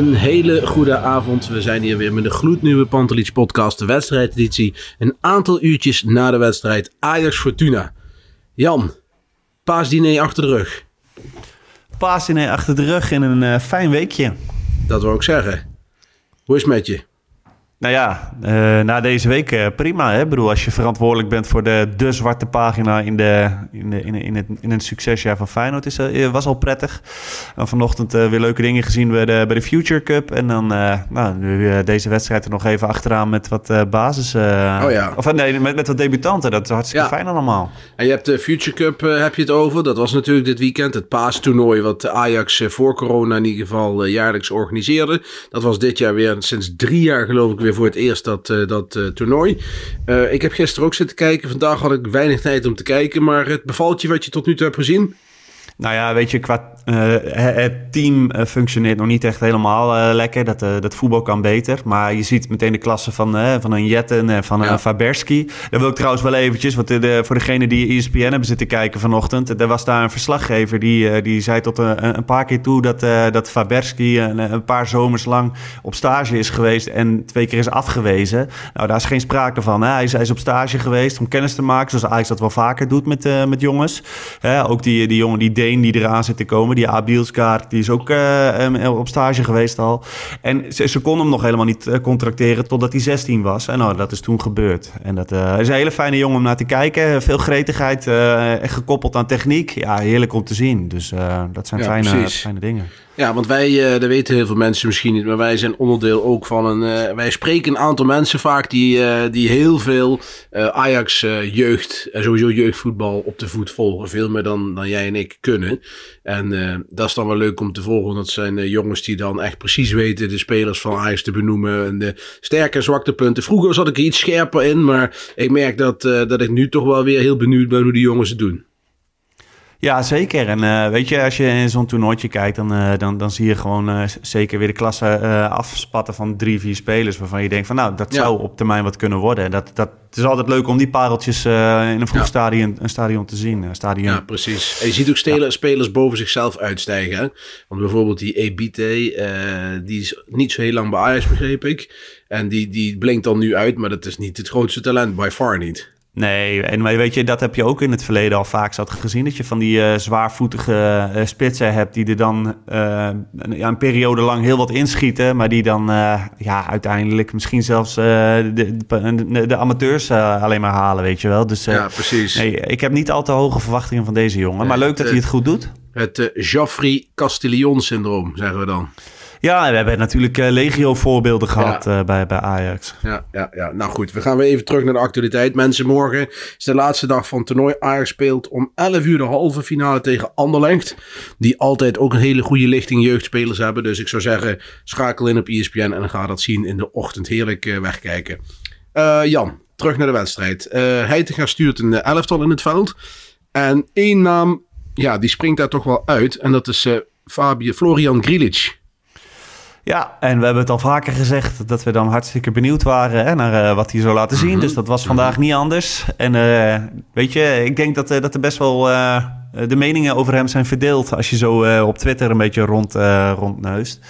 Een hele goede avond. We zijn hier weer met de gloednieuwe Pantelich podcast, de wedstrijdeditie. Een aantal uurtjes na de wedstrijd Ajax Fortuna. Jan, paasdiner achter de rug. paasdiner achter de rug in een eh, fijn weekje. Dat wil ik zeggen. Hoe is het met je? Nou ja, eh, na deze week eh, prima. Hè? Ik bedoel, als je verantwoordelijk bent voor de, de zwarte pagina in, de, in, de, in, in, het, in het succesjaar van Feyenoord, is, eh, was al prettig. En vanochtend weer leuke dingen gezien bij de, bij de Future Cup. En dan nou, nu, deze wedstrijd er nog even achteraan met wat basis... Oh ja. Of nee, met, met wat debutanten. Dat is hartstikke Ja. fijn allemaal. En je hebt de Future Cup, heb je het over. Dat was natuurlijk dit weekend het paastoernooi wat Ajax voor corona in ieder geval jaarlijks organiseerde. Dat was dit jaar weer sinds drie jaar geloof ik weer voor het eerst dat, eh, dat eh, toernooi. Eh, ik heb gisteren ook zitten kijken. Vandaag had ik weinig tijd om te kijken. Maar het bevalt je wat je tot nu toe hebt gezien? Nou ja, weet je, qua, eh, het team eh, functioneert nog niet echt helemaal eh, lekker. Dat, dat voetbal kan beter. Maar je ziet meteen de klasse van, van een Jetten en van Ja. een Faberski. Dat wil ik trouwens wel eventjes, want de, voor degene die ESPN hebben zitten kijken vanochtend. Er was daar een verslaggever die, die zei tot een, een paar keer toe dat, dat Faberski een, een paar zomers lang op stage is geweest en twee keer is afgewezen. Nou, daar is geen sprake van. Hij, is, hij is op stage geweest om kennis te maken, zoals Ajax dat wel vaker doet met, met jongens. Ook die, die jongen, die Die eraan zit te komen, die Abielskaar, die is ook eh, em, op stage geweest al. En ze, ze konden hem nog helemaal niet eh, contracteren totdat hij 16 was. En nou, dat is toen gebeurd. En dat eh, is een hele fijne jongen om naar te kijken. Veel gretigheid, en gekoppeld aan techniek. Ja, heerlijk om te zien. Dus dat zijn Ja, fijne, fijne dingen. Ja, want wij, eh, dat weten heel veel mensen misschien niet, maar wij zijn onderdeel ook van een. eh, wij spreken een aantal mensen vaak die, eh, die heel veel eh, Ajax eh, jeugd en sowieso jeugdvoetbal op de voet volgen. Veel meer dan, dan jij en ik kunnen. En dat is dan wel leuk om te volgen. Dat zijn jongens die dan echt precies weten de spelers van Ajax te benoemen. En de sterke en zwakte punten. Vroeger zat ik er iets scherper in, maar ik merk dat, dat ik nu toch wel weer heel benieuwd ben hoe die jongens het doen. Ja, zeker. En eh, weet je, als je in zo'n toernooitje kijkt, dan, eh, dan, dan zie je gewoon eh, zeker weer de klasse afspatten van drie, vier spelers. Waarvan je denkt van nou, dat Ja. zou op termijn wat kunnen worden. En dat, dat, het is altijd leuk om die pareltjes in een vroeg Ja. stadion, een stadion te zien. Een stadion. Ja, precies. En je ziet ook stelen, spelers boven zichzelf uitstijgen. Hè? Want bijvoorbeeld die Ebite, die is niet zo heel lang bij Ajax, begreep ik. En die, die blinkt dan nu uit, maar dat is niet het grootste talent, by far niet. Nee, en weet je, dat heb je ook in het verleden al vaak zat gezien. Dat je van die eh, zwaarvoetige eh, spitsen hebt die er dan eh, een, ja, een periode lang heel wat inschieten. Maar die dan ja, uiteindelijk misschien zelfs de, de, de amateurs alleen maar halen, weet je wel. Dus ja, precies. nee, ik heb niet al te hoge verwachtingen van deze jongen. Maar leuk dat hij het goed doet. Het uh, Joffrey Castillon-syndroom, zeggen we dan. Ja, we hebben natuurlijk eh, legio voorbeelden gehad Ja. eh, bij, bij Ajax. Ja, ja, ja, nou goed. We gaan weer even terug naar de actualiteit. Mensen, morgen is de laatste dag van het toernooi. Ajax speelt om 11 uur de halve finale tegen Anderlecht. Die altijd ook een hele goede lichting jeugdspelers hebben. Dus ik zou zeggen, schakel in op ESPN en dan ga dat zien in de ochtend. Heerlijk eh, wegkijken. Jan, terug naar de wedstrijd. Heitinga stuurt een elftal in het veld. En één naam, ja, die springt daar toch wel uit. En dat is Fabio Florian Grilic. Ja, en we hebben het al vaker gezegd dat we dan hartstikke benieuwd waren hè, naar eh, wat hij zou laten zien. Dus dat was vandaag niet anders. En eh, weet je, ik denk dat, eh, dat er best wel de meningen over hem zijn verdeeld als je zo op Twitter een beetje rond, rondneust.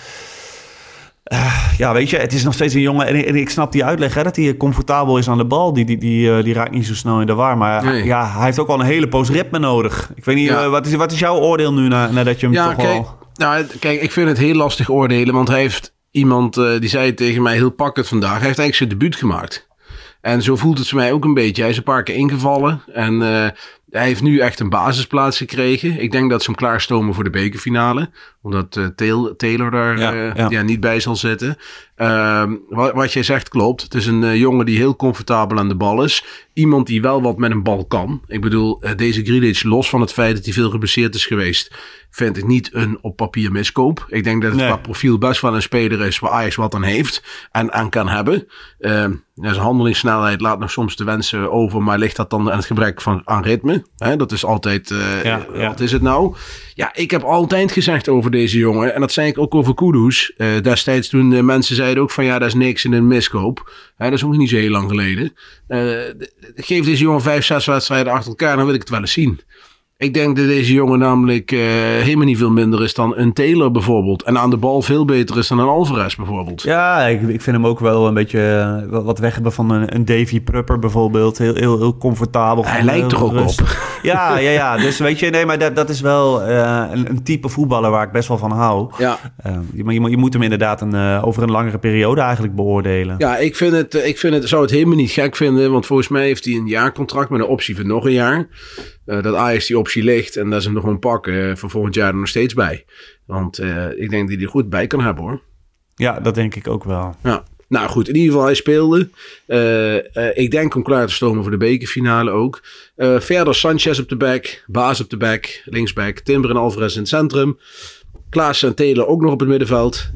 Ja, weet je, het is nog steeds een jongen. En, en ik snap die uitleg, hè, dat hij comfortabel is aan de bal. Die, die, die, die raakt niet zo snel in de war. Maar nee. ja, hij heeft ook al een hele poos ritme nodig. Ik weet niet, ja. wat, is, wat is jouw oordeel nu na, nadat je hem ja, toch kijk, wel... Nou, kijk, ik vind het heel lastig oordelen. Want hij heeft iemand, die zei tegen mij heel pakkend vandaag. Hij heeft eigenlijk zijn debuut gemaakt. En zo voelt het voor mij ook een beetje. Hij is een paar keer ingevallen. En hij heeft nu echt een basisplaats gekregen. Ik denk dat ze hem klaarstomen voor de bekerfinale. Omdat uh, Taylor daar ja, ja. Ja, niet bij zal zitten. Uh, wat, wat jij zegt klopt. Het is een jongen die heel comfortabel aan de bal is. Iemand die wel wat met een bal kan. Ik bedoel, deze Grealish, los van het feit dat hij veel geblesseerd is geweest... vind ik niet een op papier miskoop. Ik denk dat het nee. qua profiel best wel een speler is... waar Ajax wat aan heeft en aan kan hebben. Ehm, zijn handelingssnelheid laat nog soms te wensen over... maar ligt dat dan aan het gebrek van, aan ritme? Hè, dat is altijd, uh, ja, ja. wat is het nou? Ja, ik heb altijd gezegd over deze jongen, en dat zei ik ook over Kudus. Uh, destijds toen uh, mensen zeiden ook van ja, dat is niks in een miskoop. Hè, dat is ook niet zo heel lang geleden. geef deze jongen vijf, zes wedstrijden achter elkaar, dan wil ik het wel eens zien. Ik denk dat deze jongen namelijk uh, helemaal niet veel minder is dan een Taylor bijvoorbeeld. En aan de bal veel beter is dan een Alvarez bijvoorbeeld. Ja, ik, ik vind hem ook wel een beetje uh, wat weg hebben van een, een Davy Prupper bijvoorbeeld. Heel, heel, heel comfortabel. Hij lijkt er ook rust. op. Ja, ja, ja. Dus weet je, nee, maar dat, dat is wel uh, een, een, type voetballer waar ik best wel van hou. Ja. je, je, je, moet hem inderdaad een, over een langere periode eigenlijk beoordelen. Ja, ik vind het, ik vind het, zou het helemaal niet gek vinden. Want volgens mij heeft hij een jaarcontract met een optie voor nog een jaar. Uh, dat Ajax die optie ligt en dat ze hem nog gewoon pakken uh, voor volgend jaar er nog steeds bij. Want uh, ik denk dat hij er goed bij kan hebben hoor. Ja, dat denk ik ook wel. Ja. Nou goed, in ieder geval hij speelde. ik denk om klaar te stomen voor de bekerfinale ook. verder Sanchez op de back, Baas op de back, linksback, Timber en Alvarez in het centrum. Klaas en Taylor ook nog op het middenveld.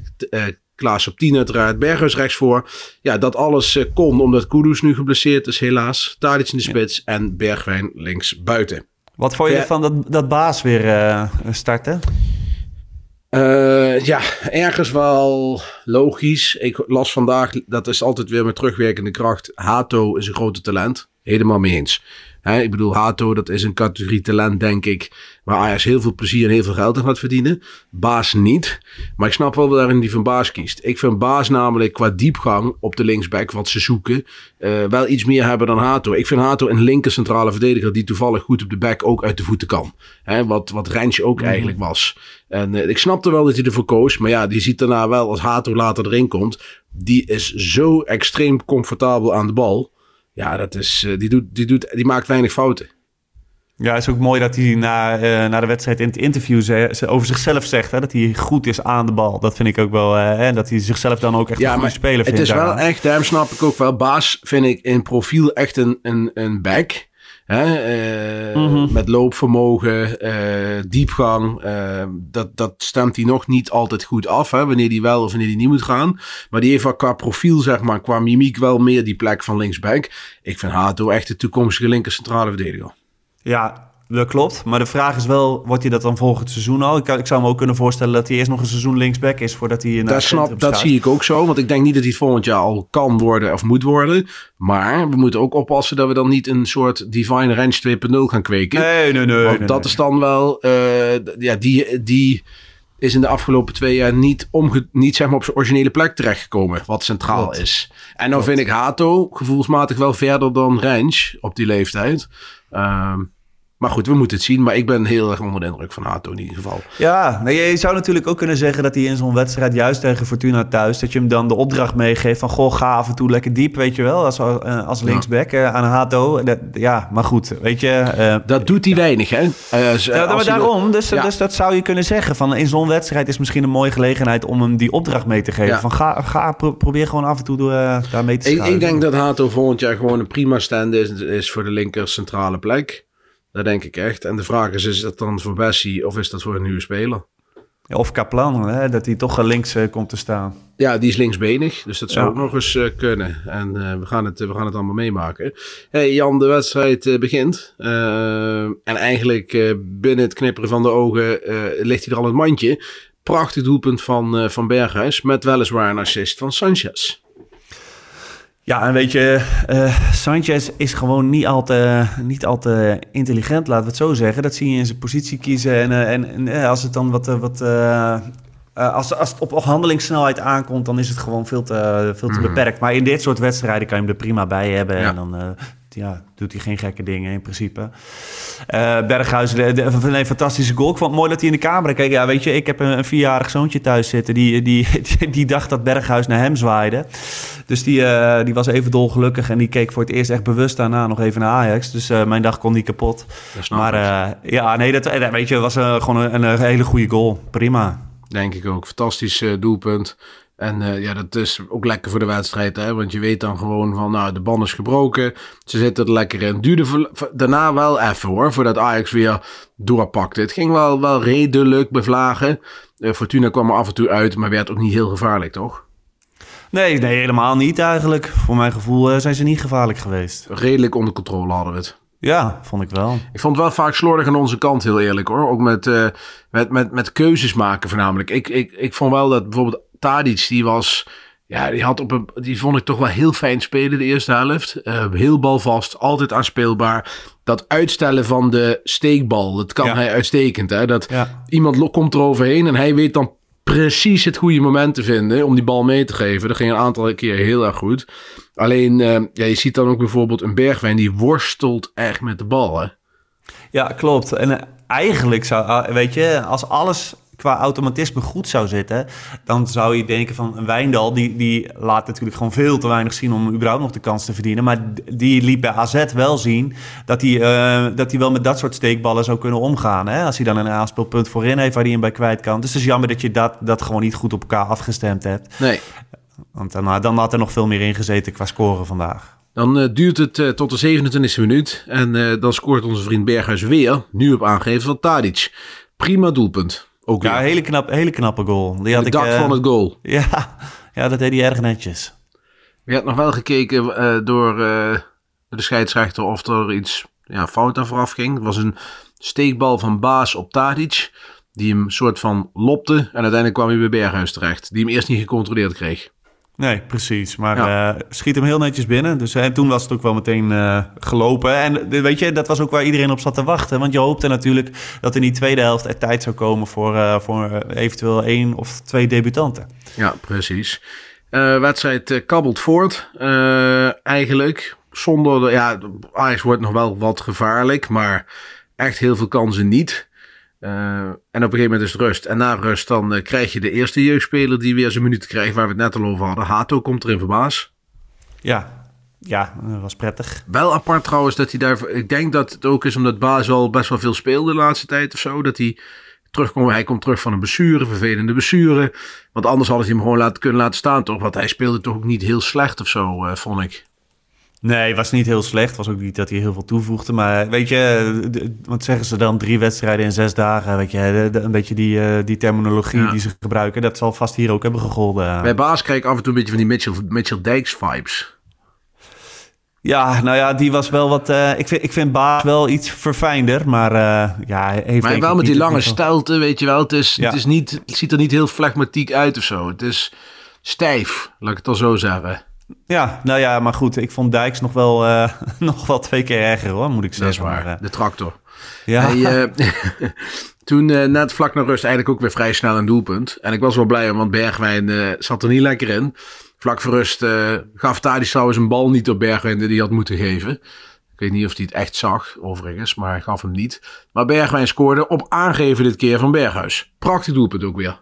Klaas op 10 uiteraard, Berghuis rechts voor. Ja, dat alles uh, kon omdat Kudus nu geblesseerd is helaas. Tadic in de spits ja. en Bergwijn links buiten. Wat vond je ja. van dat, dat baas weer uh, starten? Uh, ja, ergens wel logisch. Ik las vandaag, dat is altijd weer met terugwerkende kracht. Hato is een grote talent. Helemaal mee eens. Ik bedoel, Hato, dat is een categorie talent, denk ik, waar Ajax heel veel plezier en heel veel geld aan gaat verdienen. Baas niet. Maar ik snap wel waarin die van Baas kiest. Ik vind Baas namelijk qua diepgang op de linksback, wat ze zoeken, uh, wel iets meer hebben dan Hato. Ik vind Hato een linker centrale verdediger die toevallig goed op de back ook uit de voeten kan. He, wat, wat Rensje ook mm -hmm. eigenlijk was. En uh, ik snapte wel dat hij ervoor koos, maar ja, die ziet daarna wel als Hato later erin komt. Die is zo extreem comfortabel aan de bal. Ja, dat is, uh, die, doet, die, doet, die maakt weinig fouten. Ja, het is ook mooi dat hij na, uh, na de wedstrijd in het interview ze, ze over zichzelf zegt. Hè, dat hij goed is aan de bal. Dat vind ik ook wel. Uh, en dat hij zichzelf dan ook echt ja, een goede speler vindt. Het is daaraan. wel echt, daarom snap ik ook wel. Baas vind ik in profiel echt een, een, een back. Hè, uh, mm -hmm. Met loopvermogen, uh, diepgang. Uh, dat, dat stemt hij nog niet altijd goed af. Hè, wanneer hij wel of wanneer hij niet moet gaan. Maar die heeft wel qua profiel, zeg maar, qua mimiek wel meer die plek van linksback. Ik vind Hato echt de toekomstige linker centrale verdediger. Ja, dat klopt. Maar de vraag is wel, wordt hij dat dan volgend seizoen al? Ik, ik zou me ook kunnen voorstellen dat hij eerst nog een seizoen linksback is voordat hij naar dat, snap, dat zie ik ook zo. Want ik denk niet dat hij volgend jaar al kan worden of moet worden. Maar we moeten ook oppassen dat we dan niet een soort Divine Range 2.0 gaan kweken. Nee, nee, nee. Want nee, dat nee. is dan wel, uh, ja, die, die is in de afgelopen twee jaar niet, omge niet zeg maar op zijn originele plek terechtgekomen, wat centraal Klopt. is. En dan Klopt. vind ik Hato gevoelsmatig wel verder dan Range op die leeftijd. Um, maar goed, we moeten het zien. Maar ik ben heel erg onder de indruk van Hato in ieder geval. Ja, nou, je zou natuurlijk ook kunnen zeggen dat hij in zo'n wedstrijd, juist tegen Fortuna thuis, dat je hem dan de opdracht meegeeft van goh, ga af en toe lekker diep, weet je wel, als, als linksback ja. aan Hato. Dat, ja, maar goed, weet je. Uh, dat doet hij weinig, hè? Ja, maar daarom, dus, ja. dus dat zou je kunnen zeggen. Van in zo'n wedstrijd is misschien een mooie gelegenheid om hem die opdracht mee te geven. Van ga, ga pro probeer gewoon af en toe uh, daar mee te ik, ik denk dat Hato volgend jaar gewoon een prima stand is, is voor de linker centrale plek. Dat denk ik echt. En de vraag is, is dat dan voor Bessie of is dat voor een nieuwe speler? Ja, of Kaplan, hè? dat hij toch links uh, komt te staan. Ja, die is linksbenig, dus dat zou ja. ook nog eens uh, kunnen. En uh, we, gaan het, we gaan het allemaal meemaken. Hey Jan, de wedstrijd begint. en eigenlijk binnen het knipperen van de ogen ligt hij er al het mandje. Prachtig doelpunt van, van Berghuis, met weliswaar een assist van Sanchez. Ja, en weet je, uh, Sanchez is gewoon niet al, te, niet al te intelligent, laten we het zo zeggen. Dat zie je in zijn positie kiezen. En, uh, en, en uh, als het dan wat, wat eh, als, als het op handelingssnelheid aankomt, dan is het gewoon veel te, veel te beperkt. Maar in dit soort wedstrijden kan je hem er prima bij hebben. Ja. En dan eh, ja, doet hij geen gekke dingen in principe. Eh Berghuis, de, de- een fantastische goal. Ik vond het mooi dat hij in de camera keek. Ja, weet je, ik heb een, een vierjarig zoontje thuis zitten. Die, die, die, die dacht dat Berghuis naar hem zwaaide. Dus die, eh, die was even dolgelukkig. En die keek voor het eerst echt bewust daarna nog even naar Ajax. Dus eh, mijn dag kon niet kapot. Maar ja, nee, dat, weet je, was gewoon een, een hele goede goal. Prima. Denk ik ook. Fantastisch doelpunt. En eh, ja, dat is ook lekker voor de wedstrijd. Hè? Want je weet dan gewoon van, nou, de band is gebroken. Ze zitten er lekker in. Duurde daarna wel even hoor, voordat Ajax weer doorpakte. Het ging wel, wel redelijk bevlagen. Eh, Fortuna kwam er af en toe uit, maar werd ook niet heel gevaarlijk, toch? Nee, nee, helemaal niet eigenlijk. Voor mijn gevoel eh, zijn ze niet gevaarlijk geweest. Redelijk onder controle hadden we het. Ja, vond ik wel. Ik vond het wel vaak slordig aan onze kant, heel eerlijk hoor. Ook met, eh, met, met, met keuzes maken voornamelijk. Ik, ik, ik vond wel dat bijvoorbeeld Tadic, die was... Ja, die, had op een, die vond ik toch wel heel fijn spelen de eerste helft. Eh, heel balvast, altijd aanspeelbaar. Dat uitstellen van de steekbal, dat kan Ja. hij uitstekend. Hè? Dat Ja. iemand komt eroverheen en hij weet dan precies het goede moment te vinden om die bal mee te geven. Dat ging een aantal keer heel erg goed. Alleen, eh, ja, je ziet dan ook bijvoorbeeld een Bergwijn die worstelt echt met de bal. Hè? Ja, klopt. En eh, eigenlijk zou, ah, weet je, als alles qua automatisme goed zou zitten, dan zou je denken van een Wijndal, die, die laat natuurlijk gewoon veel te weinig zien om überhaupt nog de kans te verdienen. Maar die liet bij AZ wel zien dat hij, eh, dat hij wel met dat soort steekballen zou kunnen omgaan. Hè? Als hij dan een aanspeelpunt voorin heeft waar hij hem bij kwijt kan. Dus het is jammer dat je dat, dat gewoon niet goed op elkaar afgestemd hebt. Nee. Want dan, eh, dan had er nog veel meer in gezeten qua scoren vandaag. Dan eh, duurt het eh, tot de 27e minuut. En dan scoort onze vriend Berghuis weer. Nu op aangeven van Tadic. Prima doelpunt. Ook Ja, hele, knap, hele knappe goal. Die had het ik, dak eh, van het goal. Ja, ja, dat deed hij erg netjes. Je had nog wel gekeken door, door de scheidsrechter of er iets ja, fout aan vooraf ging. Het was een steekbal van Baas op Tadic. Die hem soort van lopte. En uiteindelijk kwam hij bij Berghuis terecht. Die hem eerst niet gecontroleerd kreeg. Nee, precies. Maar Ja. eh, schiet hem heel netjes binnen. Dus, en toen was het ook wel meteen eh, gelopen. En eh, weet je, dat was ook waar iedereen op zat te wachten. Want je hoopte natuurlijk dat in die tweede helft er tijd zou komen voor, eh, voor eh, eventueel één of twee debutanten. Ja, precies. Eh wedstrijd eh, kabbelt voort. Eh, eigenlijk zonder... De, ja, Ajax wordt nog wel wat gevaarlijk. Maar echt heel veel kansen niet. Eh, en op een gegeven moment is het rust. En na rust dan eh, krijg je de eerste jeugdspeler die weer zijn minuten krijgt. Waar we het net al over hadden. Hato komt erin voor Baas. Ja, ja, dat was prettig. Wel apart trouwens dat hij daar... Ik denk dat het ook is omdat Baas al best wel veel speelde de laatste tijd of zo. Dat hij terugkomt. Hij komt terug van een blessure, vervelende blessure. Want anders hadden ze hem gewoon laten, kunnen laten staan toch. Want hij speelde toch ook niet heel slecht of zo, eh, vond ik. Nee, was niet heel slecht. Was ook niet dat hij heel veel toevoegde. Maar weet je, wat zeggen ze dan? Drie wedstrijden in zes dagen. Weet je, een beetje die, eh, die terminologie Ja. die ze gebruiken. Dat zal vast hier ook hebben gegolden. Bij Baas krijg ik af en toe een beetje van die Mitchell, Mitchell Dijks vibes. Ja, nou ja, die was wel wat. eh, ik, vind, ik vind Baas wel iets verfijnder, maar eh, ja, heeft. Maar wel met die lange stelte, weet je wel. Het, is, Ja. het, is niet, het ziet er niet heel flegmatiek uit of zo. Het is stijf, laat ik het al zo zeggen. Ja, nou ja, maar goed, ik vond Dijks nog wel, eh, nog wel twee keer erger hoor, moet ik Dat is zeggen. waar, Maar, eh, de tractor. ja, Hij, eh, toen net vlak na rust eigenlijk ook weer vrij snel een doelpunt. En ik was wel blij, want Bergwijn zat er niet lekker in. Vlak voor rust gaf Tadic trouwens een bal niet op Bergwijn die hij had moeten geven. Ik weet niet of hij het echt zag, overigens, maar hij gaf hem niet. Maar Bergwijn scoorde op aangeven dit keer van Berghuis. Prachtig doelpunt ook weer.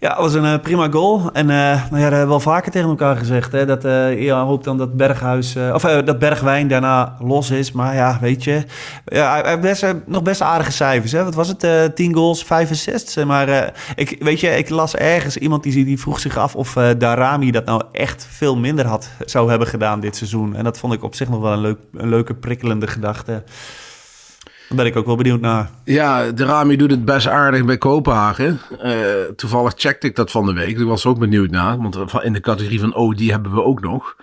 Ja, het was een eh, prima goal. En eh, nou ja, dat hebben we wel vaker tegen elkaar gezegd. Hè, dat eh ja, hoopt dan dat Berghuis, eh, of eh, dat Bergwijn daarna los is. Maar ja, weet je, ja, hij heeft best, eh, nog best aardige cijfers. Hè? Wat was het? eh 10 goals, 5 assists. Eh, Maar eh, ik, weet je, ik las ergens iemand die, die vroeg zich af of eh, Darami dat nou echt veel minder had zou hebben gedaan dit seizoen. En dat vond ik op zich nog wel een, leuk, een leuke prikkelende gedachte. Daar ben ik ook wel benieuwd naar. Ja, de Rami doet het best aardig bij Kopenhagen. Eh, toevallig checkte ik dat van de week. Ik was ook benieuwd naar. Want in de categorie van oh, die hebben we ook nog.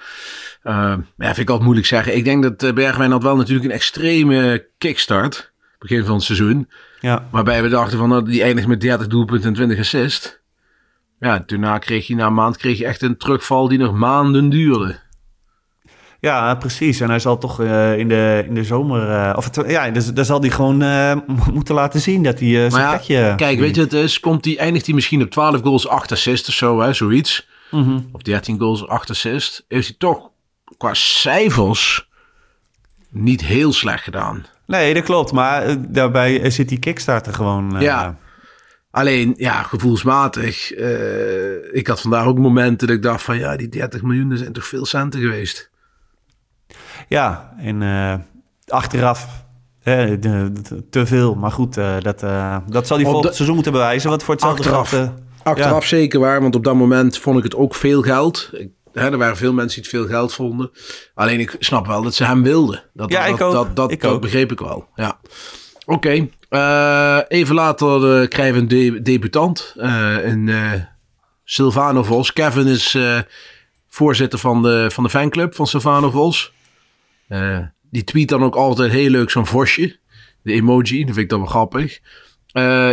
Maar ja, vind ik altijd moeilijk zeggen. Ik denk dat eh, Bergwijn had wel natuurlijk een extreme kickstart. Begin van het seizoen. Ja. Waarbij we dachten van nou, die eindigt met 30 doelpunten en 20 assist. Ja, daarna kreeg hij na een maand kreeg je echt een terugval die nog maanden duurde. Ja, precies. En hij zal toch uh, in, de, in de zomer... Uh, of het, ja, dus, daar zal hij gewoon uh, moeten laten zien dat hij zijn ja. Kijk, weet je het is? Komt hij, eindigt hij misschien op 12 goals, 8 assists of zo, hè, zoiets. Mm -hmm. Of 13 goals, 8 assists. Heeft hij toch qua cijfers niet heel slecht gedaan. Nee, dat klopt. Maar daarbij zit die Kickstarter gewoon... ja. Alleen, ja, gevoelsmatig. Ik had vandaag ook momenten dat ik dacht van... ja, die 30 miljoen zijn toch veel centen geweest. Ja, en uh, achteraf te veel. Maar goed, dat, dat zal hij volgend de, seizoen moeten bewijzen. Want voor hetzelfde achteraf, achteraf ja. zeker waar. Want op dat moment vond ik het ook veel geld. Ik, hè, er waren veel mensen die het veel geld vonden. Alleen ik snap wel dat ze hem wilden. Dat, ja, dat, ik ook. Dat, dat, ik dat ook. begreep ik wel, ja. Oké, okay. uh, even later uh, krijgen we een de debutant. Uh, een Silvano Vos. Kevin is voorzitter van de, van de fanclub van Silvano Vos. Die tweet dan ook altijd heel leuk zo'n vosje. De emoji, dat vind ik dan wel grappig.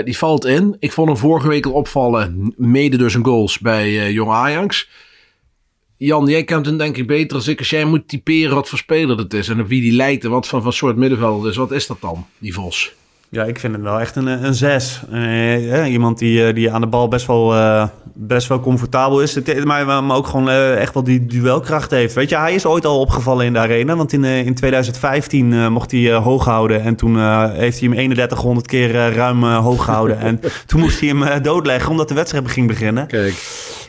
die valt in. Ik vond hem vorige week al opvallen. Mede door zijn goals bij Jong Ajax. Jan, jij kent hem denk ik beter als ik. Als jij moet typeren wat voor speler het is en op wie die lijkt en wat van, van soort middenvelder is. Wat is dat dan, die Vos? Ja, ik vind het wel echt een, een zes. Uh, iemand die, die aan de bal best wel, uh, best wel comfortabel is. Maar, maar ook gewoon uh, echt wel die duelkracht heeft. Weet je, hij is ooit al opgevallen in de arena. Want in, in 2015 mocht hij hoog houden. En toen heeft hij hem 3100 keer ruim hoog gehouden. en toen moest hij hem doodleggen omdat de wedstrijd ging beginnen. Kijk.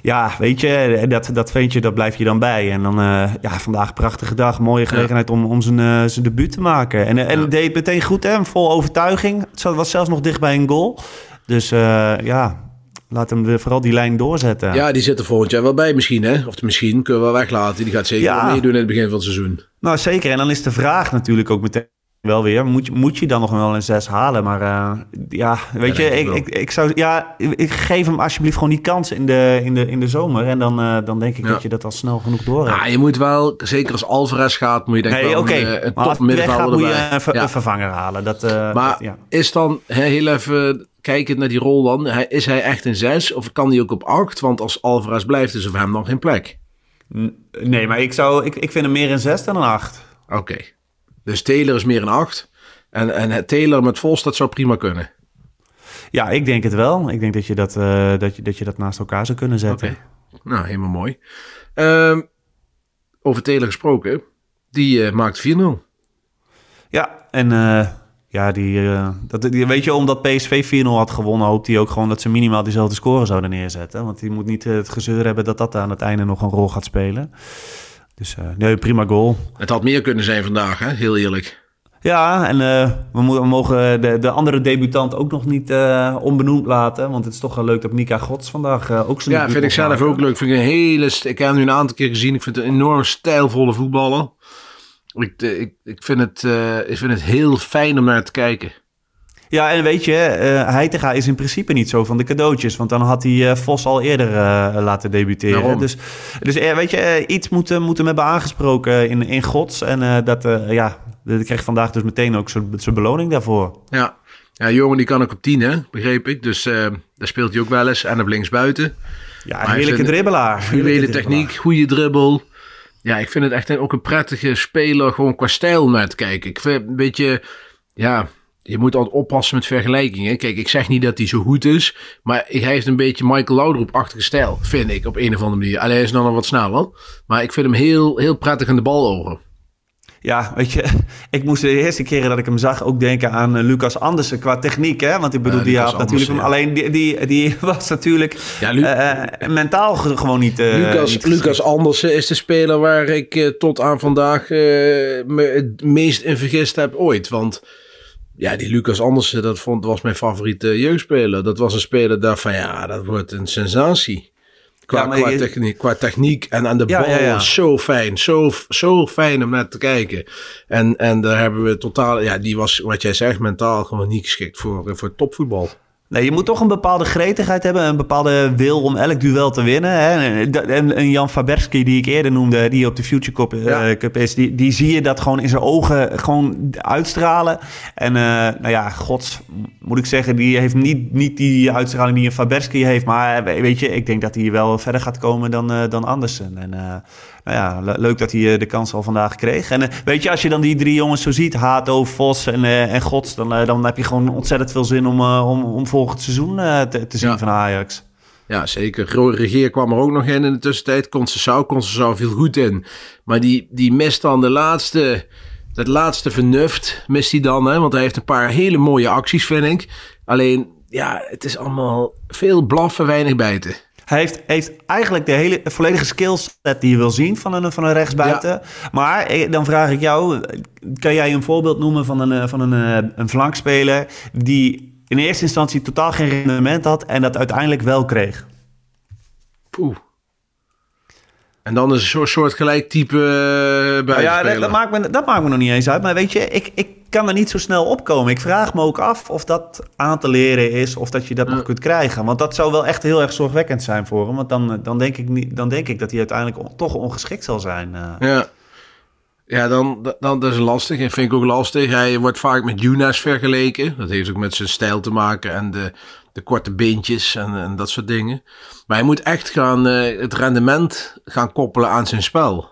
Ja, weet je, dat, dat vind je, dat blijf je dan bij. En dan, uh, ja, vandaag prachtige dag, mooie gelegenheid om, om zijn, uh, zijn debuut te maken. En, en deed meteen goed, hè, vol overtuiging. Het was zelfs nog dicht bij een goal. Dus ja, laat hem vooral die lijn doorzetten. Ja, die zit er volgend jaar wel bij misschien, hè? Of misschien kunnen we wel weglaten. Die gaat zeker ja. meedoen in het begin van het seizoen. Nou, zeker. En dan is de vraag natuurlijk ook meteen wel weer. Moet je, moet je dan nog wel een 6 halen? Maar uh, ja, weet ja, je, ik, ik, ik, zou, ja, ik geef hem alsjeblieft gewoon die kans in de, in de, in de zomer. En dan, uh, dan denk ik ja. dat je dat al snel genoeg door hebt. Ja, je moet wel, zeker als Alvarez gaat, moet je denk ik nee, wel okay. een, een top middenvelder moet je een, ver, een, vervanger halen. Dat, uh, maar is dan, heel even kijkend naar die rol dan, is hij echt een 6 of kan hij ook op 8? Want als Alvarez blijft, is er voor hem dan geen plek. Nee, maar ik, zou, ik, ik vind hem meer een 6 dan een 8. Oké. Okay. Dus Taylor is meer een 8. En, en Taylor met Vos, dat zou prima kunnen. Ja, ik denk het wel. Ik denk dat je dat, uh, dat, je, dat, je dat naast elkaar zou kunnen zetten. Okay. Nou, helemaal mooi. Uh, over Taylor gesproken, die uh, maakt 4-0. Ja, en uh, ja, die, dat, die, weet je, omdat PSV 4-0 had gewonnen, hoopt hij ook gewoon dat ze minimaal diezelfde score zouden neerzetten. Want die moet niet het gezeur hebben dat dat aan het einde nog een rol gaat spelen. Dus nee, prima goal. Het had meer kunnen zijn vandaag, hè? heel eerlijk. Ja, en uh, we, mo we, mogen de, de, andere debutant ook nog niet uh, onbenoemd laten. Want het is toch wel leuk dat Mika Gods vandaag uh, ook zijn Ja, vind ik zelf maken. ook leuk. Vind ik, een hele, ik heb hem nu een aantal keer gezien. Ik vind het een enorm stijlvolle voetballer. Ik, ik, ik, vind het, ik vind het heel fijn om naar te kijken. Ja, en weet je, uh, Heitinga is in principe niet zo van de cadeautjes. Want dan had hij uh, Vos al eerder uh, laten debuteren. Dus, dus weet je, iets moet, moet hem hebben aangesproken in, in Gods. En dat, ja, dat kreeg vandaag dus meteen ook zijn beloning daarvoor. Ja. ja, jongen die kan ook op 10, hè, begreep ik. Dus daar speelt hij ook wel eens. En op linksbuiten. Ja, een heerlijke dribbelaar. Fluwele techniek, goede dribbel. Ja, ik vind het echt ook een prettige speler, gewoon qua stijl naar te kijken. Ik vind een beetje, ja, je moet altijd oppassen met vergelijkingen. Kijk, ik zeg niet dat hij zo goed is, maar hij heeft een beetje Michael Laudrup-achtige stijl, vind ik, op een of andere manier. Alleen hij is dan nog wat sneller, maar ik vind hem heel, heel prettig aan de bal over. Ja, weet je, ik moest de eerste keren dat ik hem zag ook denken aan uh, Lucas Andersen qua techniek, hè? Want ik bedoel, uh, die had natuurlijk hem, ja. alleen die, die, die was natuurlijk ja, Lu uh, mentaal gewoon niet. Lucas, niet Lucas Andersen is de speler waar ik tot aan vandaag me het meest in vergist heb ooit, want ja, die Lucas Andersen, dat vond, was mijn favoriete jeugdspeler. Dat was een speler daarvan, ja, dat wordt een sensatie. Qua, ja, qua, je... techniek, qua techniek en aan de ja, bal ja, zo fijn. Zo, zo fijn om naar te kijken. En, en daar hebben we totaal... Ja, die was, wat jij zegt, mentaal gewoon niet geschikt voor, voor topvoetbal. Nee, je moet toch een bepaalde gretigheid hebben, een bepaalde wil om elk duel te winnen. Hè? En, en Jan Faberski, die ik eerder noemde, die op de Future Cup, ja. uh, Cup is, die, die zie je dat gewoon in zijn ogen gewoon uitstralen. En uh, nou ja, gods, moet ik zeggen, die heeft niet, niet die uitstraling die een Faberski heeft. Maar weet je, ik denk dat hij wel verder gaat komen dan, uh, dan Andersen. En nou ja, le- leuk dat hij eh, de kans al vandaag kreeg. En eh, weet je, als je dan die drie jongens zo ziet, Hato, Vos en, eh, en Gods, dan, dan heb je gewoon ontzettend veel zin om, om, om volgend seizoen te, te zien Ja. van Ajax. Ja, zeker. Regeer kwam er ook nog in in de tussentijd. Concessao, Concessao viel goed in. Maar die, die mist dan de laatste, dat laatste vernuft, mist hij dan. Hè? Want hij heeft een paar hele mooie acties, vind ik. Alleen, ja, het is allemaal veel blaffen, weinig bijten. Hij heeft, heeft eigenlijk de hele volledige skillset die je wil zien van een, van een rechtsbuiten. Maar eh, dan vraag ik jou, kan jij een voorbeeld noemen van een, eh, van een, eh, een flankspeler die in eerste instantie totaal geen rendement had en dat uiteindelijk wel kreeg? Poeh. En dan is een soort, soort gelijk type uh, Nou ja, dat, dat, maakt me, dat maakt me nog niet eens uit. Maar weet je, ik, ik kan er niet zo snel opkomen. Ik vraag me ook af of dat aan te leren is of dat je dat ja. nog kunt krijgen. Want dat zou wel echt heel erg zorgwekkend zijn voor hem. Want dan, dan, denk, ik niet, dan denk ik dat hij uiteindelijk on, toch ongeschikt zal zijn. Uh. Ja. Ja, dan, dan dat is lastig. En vind ik ook lastig. Hij wordt vaak met Younes vergeleken. Dat heeft ook met zijn stijl te maken en de, de korte beentjes en, en dat soort dingen. Maar hij moet echt gaan uh, het rendement gaan koppelen aan zijn spel.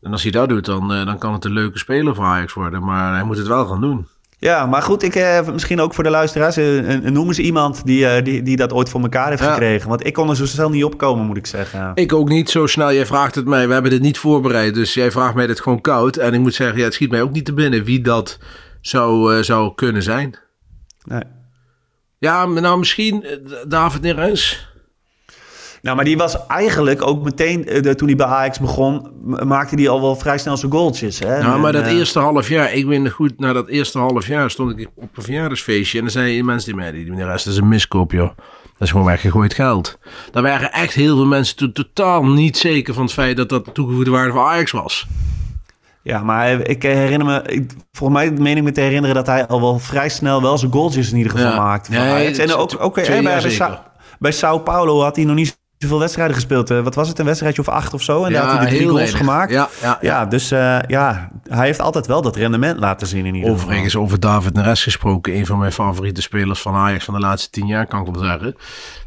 En als hij dat doet, dan, uh, dan kan het een leuke speler voor Ajax worden. Maar hij moet het wel gaan doen. Ja, maar goed, ik, eh, misschien ook voor de luisteraars. Eh, noem eens iemand die, eh, die, die dat ooit voor elkaar heeft ja. gekregen. Want ik kon er zo snel niet opkomen, moet ik zeggen. Ik ook niet zo snel. Jij vraagt het mij. We hebben dit niet voorbereid. Dus jij vraagt mij dit gewoon koud. En ik moet zeggen, ja, het schiet mij ook niet te binnen wie dat zou, uh, zou kunnen zijn. Nee. Ja, nou misschien David Neres. Nou, maar die was eigenlijk ook meteen, de, toen hij bij Ajax begon, maakte hij al wel vrij snel zijn goaltjes. Hè? Nou, maar dat uh, eerste half jaar, ik weet goed, na dat eerste half jaar stond ik op een verjaardagsfeestje. En dan zeiden mensen die mij, die rest is een miskoop, joh. Dat is gewoon weggegooid geld. Daar waren echt heel veel mensen toen totaal niet zeker van het feit dat dat de toegevoegde waarde van Ajax was. Ja, maar ik herinner me, ik, volgens mij meen ik me te herinneren dat hij al wel vrij snel wel zijn goaltjes in ieder geval ja. maakte. Nee, en ook, ook bij, bij, Sao, bij Sao Paulo had hij nog niet zoveel wedstrijden gespeeld. Wat was het, een wedstrijdje of acht of zo? En ja, daar had hij de drie goals gemaakt. Ja, ja, ja. ja dus uh, ja, hij heeft altijd wel dat rendement laten zien in ieder geval. Overigens over David Neres gesproken. Een van mijn favoriete spelers van Ajax van de laatste tien jaar, kan ik wel zeggen.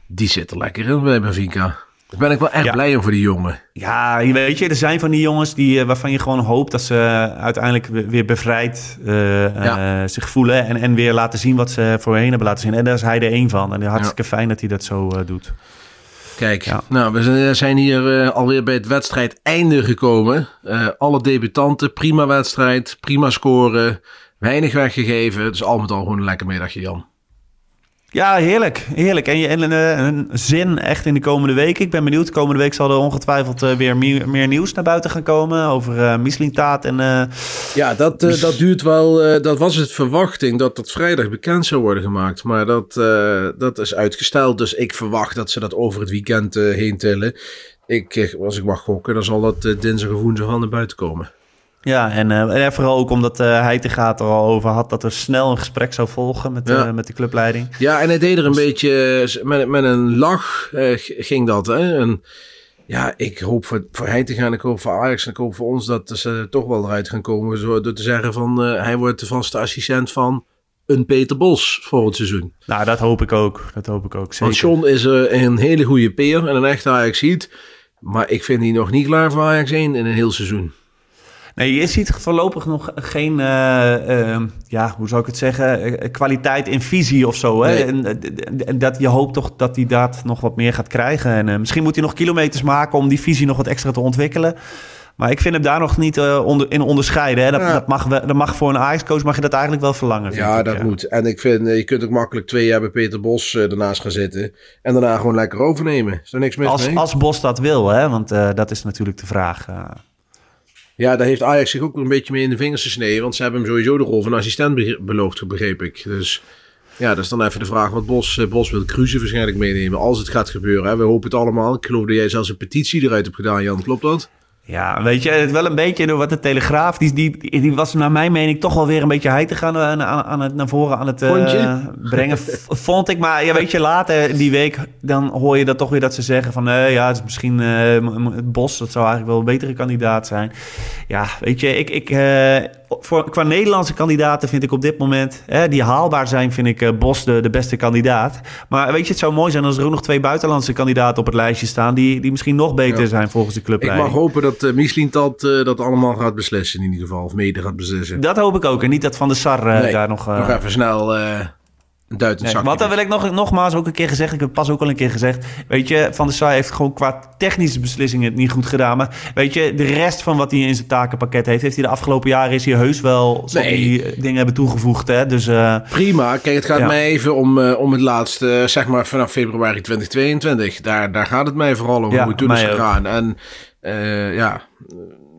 Die zit er lekker in bij Benfica. Daar ben ik wel echt ja. blij om voor die jongen. Ja, je weet je, er zijn van die jongens die, waarvan je gewoon hoopt dat ze uiteindelijk weer bevrijd uh, ja. uh, zich voelen. En, en weer laten zien wat ze voorheen hebben laten zien. En daar is hij er één van. En hartstikke ja. fijn dat hij dat zo uh, doet. Kijk, nou, we zijn hier alweer bij het wedstrijd einde gekomen. Alle debutanten, prima wedstrijd, prima scoren, weinig weggegeven. Dus al met al gewoon een lekker middagje, Jan. Ja, heerlijk. Heerlijk. En, je, en een, een, zin echt in de komende week. Ik ben benieuwd. Komende week zal er ongetwijfeld uh, weer meer, meer, nieuws naar buiten gaan komen. Over uh, Mislintaat en... Uh, ja, dat, uh, dat duurt wel... dat was het verwachting dat dat vrijdag bekend zou worden gemaakt. Maar dat, dat is uitgesteld. Dus ik verwacht dat ze dat over het weekend heen tillen. Ik, als ik mag gokken, dan zal dat dinsdag of woensdag al naar buiten komen. Ja, en, uh, en vooral ook omdat uh, hij te gaat er al over had dat er snel een gesprek zou volgen met, ja. uh, met de clubleiding. Ja, en hij deed er een dus... beetje met, met een lach ging dat. Hè? En ja, ik hoop voor, voor hij te gaan, ik hoop voor Ajax en ik hoop voor ons dat ze toch wel eruit gaan komen. Zo, door te zeggen van hij wordt de vaste assistent van een Peter Bos voor het seizoen. Nou, dat hoop ik ook. Dat hoop ik ook zeker. Want John is een hele goede peer en een echte Ajax ziet. Maar ik vind die nog niet klaar voor Ajax 1 in een heel seizoen. Nee, je ziet voorlopig nog geen, uh, uh, ja, hoe zou ik het zeggen, kwaliteit in visie of zo. Hè? Nee. En, en, dat je hoopt toch dat hij dat nog wat meer gaat krijgen. En uh, misschien moet hij nog kilometers maken om die visie nog wat extra te ontwikkelen. Maar ik vind hem daar nog niet onder, in onderscheiden. Hè? Dat, ja. dat, mag, dat mag voor een Ajax-coach mag je dat eigenlijk wel verlangen. Ja, ik, dat ja. moet. En ik vind, je kunt ook makkelijk twee jaar bij Peter Bos ernaast gaan zitten. En daarna gewoon lekker overnemen. Is er niks mis als, mee? Als Bos dat wil, hè? want dat is natuurlijk de vraag. Ja, daar heeft Ajax zich ook een beetje mee in de vingers gesneden. Want ze hebben hem sowieso de rol van assistent beloofd, begreep ik. Dus ja, dat is dan even de vraag wat Bos, Bos wil Cruze waarschijnlijk meenemen. Als het gaat gebeuren. Hè. We hopen het allemaal. Ik geloof dat jij zelfs een petitie eruit hebt gedaan, Jan. Klopt dat? Ja, weet je, het wel een beetje door wat de Telegraaf, die, die, die was naar mijn mening toch wel weer een beetje hij te gaan aan, aan, aan het naar voren aan het uh, brengen. Vond ik, maar ja, weet je, later die week dan hoor je dat toch weer dat ze zeggen van, nee, ja, het is misschien uh, het Bos, dat zou eigenlijk wel een betere kandidaat zijn. Ja, weet je, ik, ik uh, voor, qua Nederlandse kandidaten vind ik op dit moment, hè, die haalbaar zijn, vind ik Bos de, de beste kandidaat. Maar weet je, het zou mooi zijn als er ook nog twee buitenlandse kandidaten op het lijstje staan, die, die misschien nog beter ja. zijn volgens de clubleiding. Ik mag hopen dat dat uh, Michelin dat, dat allemaal gaat beslissen in ieder geval. Of mede gaat beslissen. Dat hoop ik ook. En niet dat Van de Sar nee, daar nog... nog even snel een duit nee, Want dan wil ik nog, nogmaals ook een keer gezegd, ik heb pas ook al een keer gezegd. Weet je, Van der Sar heeft gewoon qua technische beslissingen het niet goed gedaan. Maar weet je, de rest van wat hij in zijn takenpakket heeft, heeft hij de afgelopen jaren is hij heus wel nee. die eh, dingen hebben toegevoegd. Hè? Dus, uh, Prima. Kijk, het gaat mij even om, uh, om het laatste, zeg maar vanaf februari 2022. Daar, daar gaat het mij vooral om ja, hoe het toen is gegaan. En uh, ja,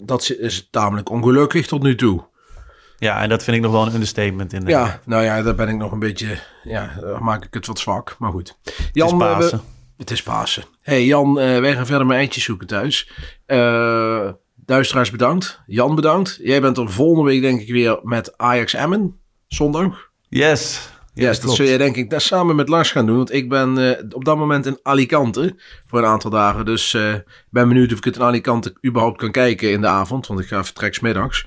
dat is tamelijk ongelukkig tot nu toe. Ja, en dat vind ik nog wel een understatement. In de... Ja, nou ja, daar ben ik nog een beetje... Ja, maak ik het wat zwak, maar goed. Jan, het is Pasen. het is Pasen. hey Jan, uh, wij gaan verder met eindjes zoeken thuis. Uh, duisteraars bedankt. Jan bedankt. Jij bent er volgende week denk ik weer met Ajax Emmen. Zondag. Yes. Yes, dat zul je denk ik daar samen met Lars gaan doen. Want ik ben uh, op dat moment in Alicante voor een aantal dagen. Dus uh, ben benieuwd of ik het in Alicante überhaupt kan kijken in de avond. Want ik ga vertrek smiddags.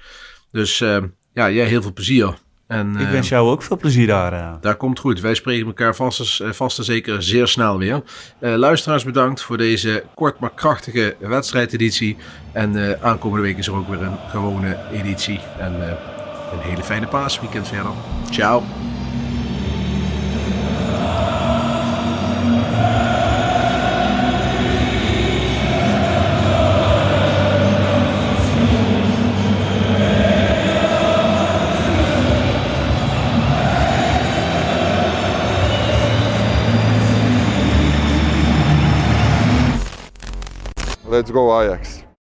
Dus uh, ja, jij heel veel plezier. En, ik wens jou ook veel plezier daar. Daar komt goed. Wij spreken elkaar vast, vast en zeker zeer snel weer. Luisteraars bedankt voor deze kort maar krachtige wedstrijdeditie. En aankomende week is er ook weer een gewone editie. En een hele fijne paasweekend verder. Ciao. Let's go Ajax.